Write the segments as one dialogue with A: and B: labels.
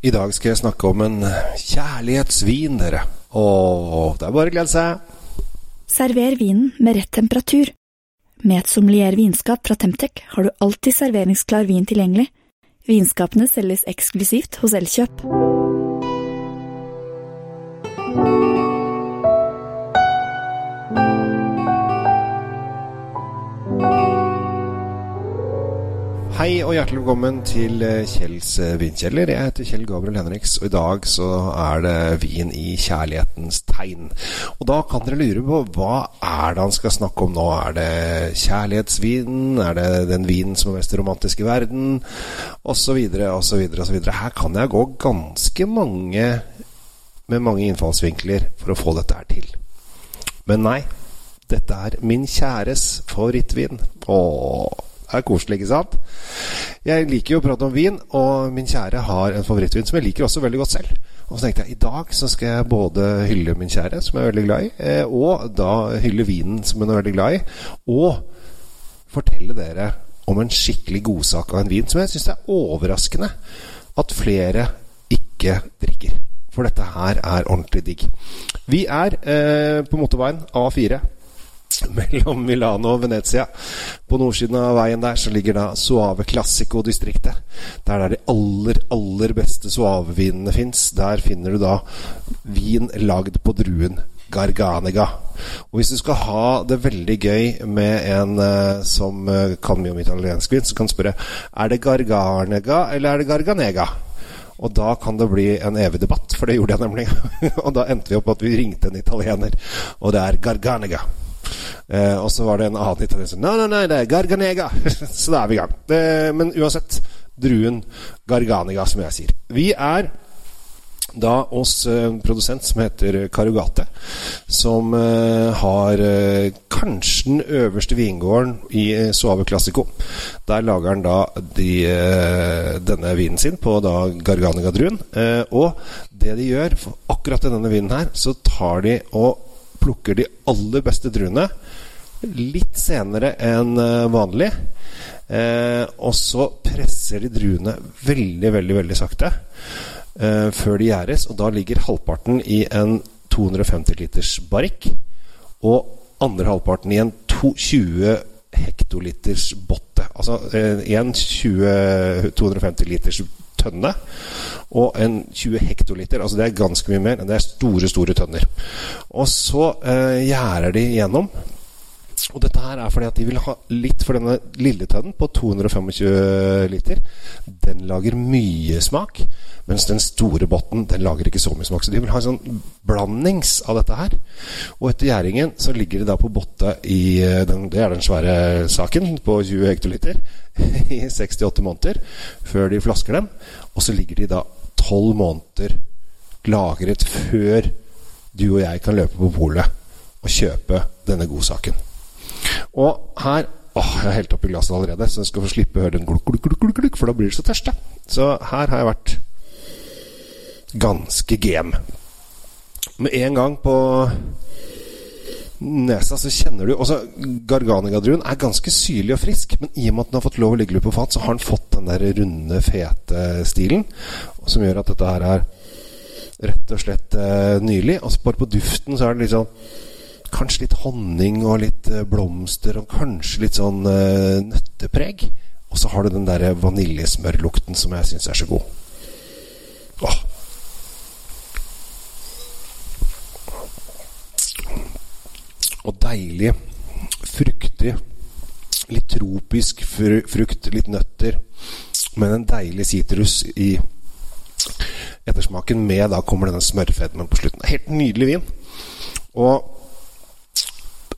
A: I dag skal jeg snakke om en kjærlighetsvin, dere. Og det er bare å glede seg.
B: Server vinen med rett temperatur. Med et sommelier vinskap fra Temtec har du alltid serveringsklar vin tilgjengelig. Vinskapene selges eksklusivt hos Elkjøp.
A: Hei og hjertelig velkommen til eh, Kjells eh, vinkjeller. Jeg heter Kjell Gabriel Henriks, og i dag så er det vin i kjærlighetens tegn. Og da kan dere lure på hva er det han skal snakke om nå? Er det kjærlighetsvinen? Er det den vinen som er mest romantisk i verden? Og så videre og så videre og så videre. Her kan jeg gå ganske mange med mange innfallsvinkler for å få dette her til. Men nei, dette er min kjæres favorittvin. Åh er koselig, ikke sant? Jeg liker jo å prate om vin, og min kjære har en favorittvin som jeg liker også veldig godt selv. Og så tenkte jeg i dag så skal jeg både hylle min kjære, som jeg er veldig glad i, eh, og da hylle vinen, som hun er veldig glad i, og fortelle dere om en skikkelig godsak av en vin som jeg syns er overraskende at flere ikke drikker. For dette her er ordentlig digg. Vi er eh, på motorveien A4 mellom Milano og Venezia. På nordsiden av veien der så ligger da Suave Classico-distriktet. Der er de aller, aller beste suavevinene fins. Der finner du da vin lagd på druen Garganega. Og hvis du skal ha det veldig gøy med en uh, som uh, kan mye om italiensk vin, så kan du spørre er det Garganega eller er det Garganega. Og da kan det bli en evig debatt, for det gjorde jeg nemlig. og da endte vi opp at vi ringte en italiener, og det er Garganega. Eh, og så var det en annen italiener som Nei, nei, nei, det er Garganega. så da er vi i gang. Eh, men uansett, druen Garganega, som jeg sier. Vi er da hos eh, produsent som heter Karugate, som har kanskje den øverste vingården i Suave Classico. Der lager han da de, denne vinen sin på da Garganega-druen. Og det de gjør, for akkurat denne vinen her, så tar de og plukker de aller beste druene litt senere enn eh, vanlig. Eh, og så presser de druene veldig, veldig, veldig sakte eh, før de gjæres. Og da ligger halvparten i en 250 liters barrikk. Og andre halvparten i en to, 20 hektoliters botte. Altså eh, en 20, 250 liters tønne og en 20 hektoliter. Altså det er ganske mye mer. Det er store, store tønner. Og så eh, gjærer de gjennom. Og dette her er fordi at de vil ha litt for denne lille tønnen på 225 liter. Den lager mye smak, mens den store botten den lager ikke så mye smak. Så de vil ha en sånn blandings av dette her. Og etter gjæringen så ligger det da på botte i eh, den, Det er den svære saken på 20 hektoliter i 68 måneder før de flasker dem. Og så ligger de da 12 måneder lagret før du og jeg kan løpe på polet og kjøpe denne godsaken. Og her Åh, jeg har helt oppi glasset allerede, så jeg skal få slippe å høre den glukk, glukk, glukk, glukk, for da blir det så tørste. Så her har jeg vært ganske game. Med en gang på nesa så kjenner du også Garganigadruen er ganske syrlig og frisk, men i og med at den har fått lov å ligge litt på fat, så har den fått den der runde, fete stilen, som gjør at dette her er rett og slett eh, nylig. Og bare på duften så er det litt sånn Kanskje litt honning og litt eh, blomster og kanskje litt sånn eh, nøttepreg. Og så har du den der vaniljesmørlukten som jeg syns er så god. Åh. Og deilig, fruktig, litt tropisk frukt, litt nøtter, men en deilig sitrus i ettersmaken. Med da kommer denne smørfedmen på slutten. Helt nydelig vin. Og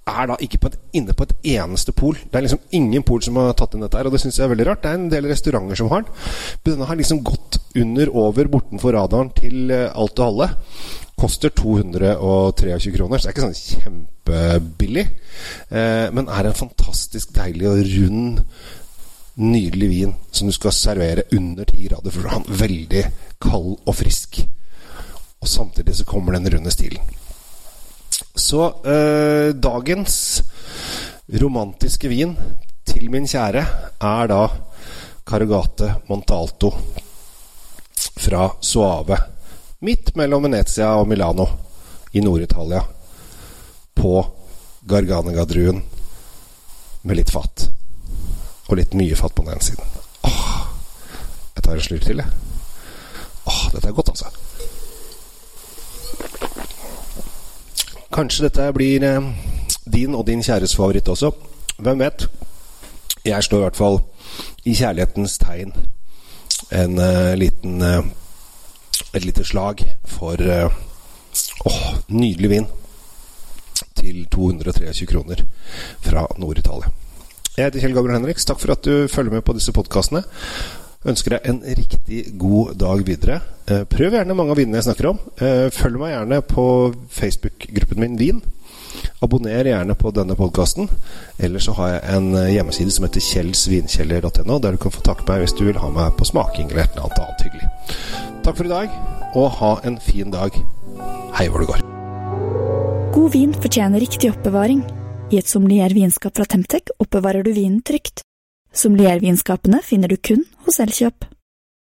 A: er da ikke på et, inne på et eneste pol. Det er liksom ingen pol som har tatt inn dette her, og det syns jeg er veldig rart. Det er en del restauranter som har den. Men denne har liksom gått under, over, bortenfor radaren til alt og alle. Koster 223 kroner, så det er ikke sånn kjempebillig. Eh, men er en fantastisk deilig og rund, nydelig vin som du skal servere under 10 grader. For du er veldig kald og frisk. Og samtidig så kommer den runde stilen. Så eh, dagens romantiske vin til min kjære er da Carugate Montalto. fra Suave, midt mellom Venezia og Milano i Nord-Italia, på Garganega-druen med litt fat. Og litt mye fat på den ene siden. Åh, jeg tar en slurk til, jeg. Åh, dette er godt, altså. Kanskje dette blir eh, din og din kjæres favoritt også. Hvem vet? Jeg står i hvert fall i kjærlighetens tegn en uh, liten uh, et lite slag for uh, åh, nydelig vin til 223 kroner fra Nord-Italia. Jeg heter Kjell Gabriel Henriks. Takk for at du følger med på disse podkastene. Ønsker deg en riktig god dag videre. Prøv gjerne mange av vinene jeg snakker om. Følg meg gjerne på Facebook-gruppen min Vin. Abonner gjerne på denne podkasten. Eller så har jeg en hjemmeside som heter kjellsvinkjeller.no, der du kan få takke meg hvis du vil ha meg på smaking eller et eller annet annet hyggelig. Takk for i dag, og ha en fin dag. Hei hvor det går.
B: God vin fortjener riktig oppbevaring. I et sommelier vinskap fra Temtec oppbevarer du vinen trygt. Sommeliervinskapene finner du kun hos Elkjøp.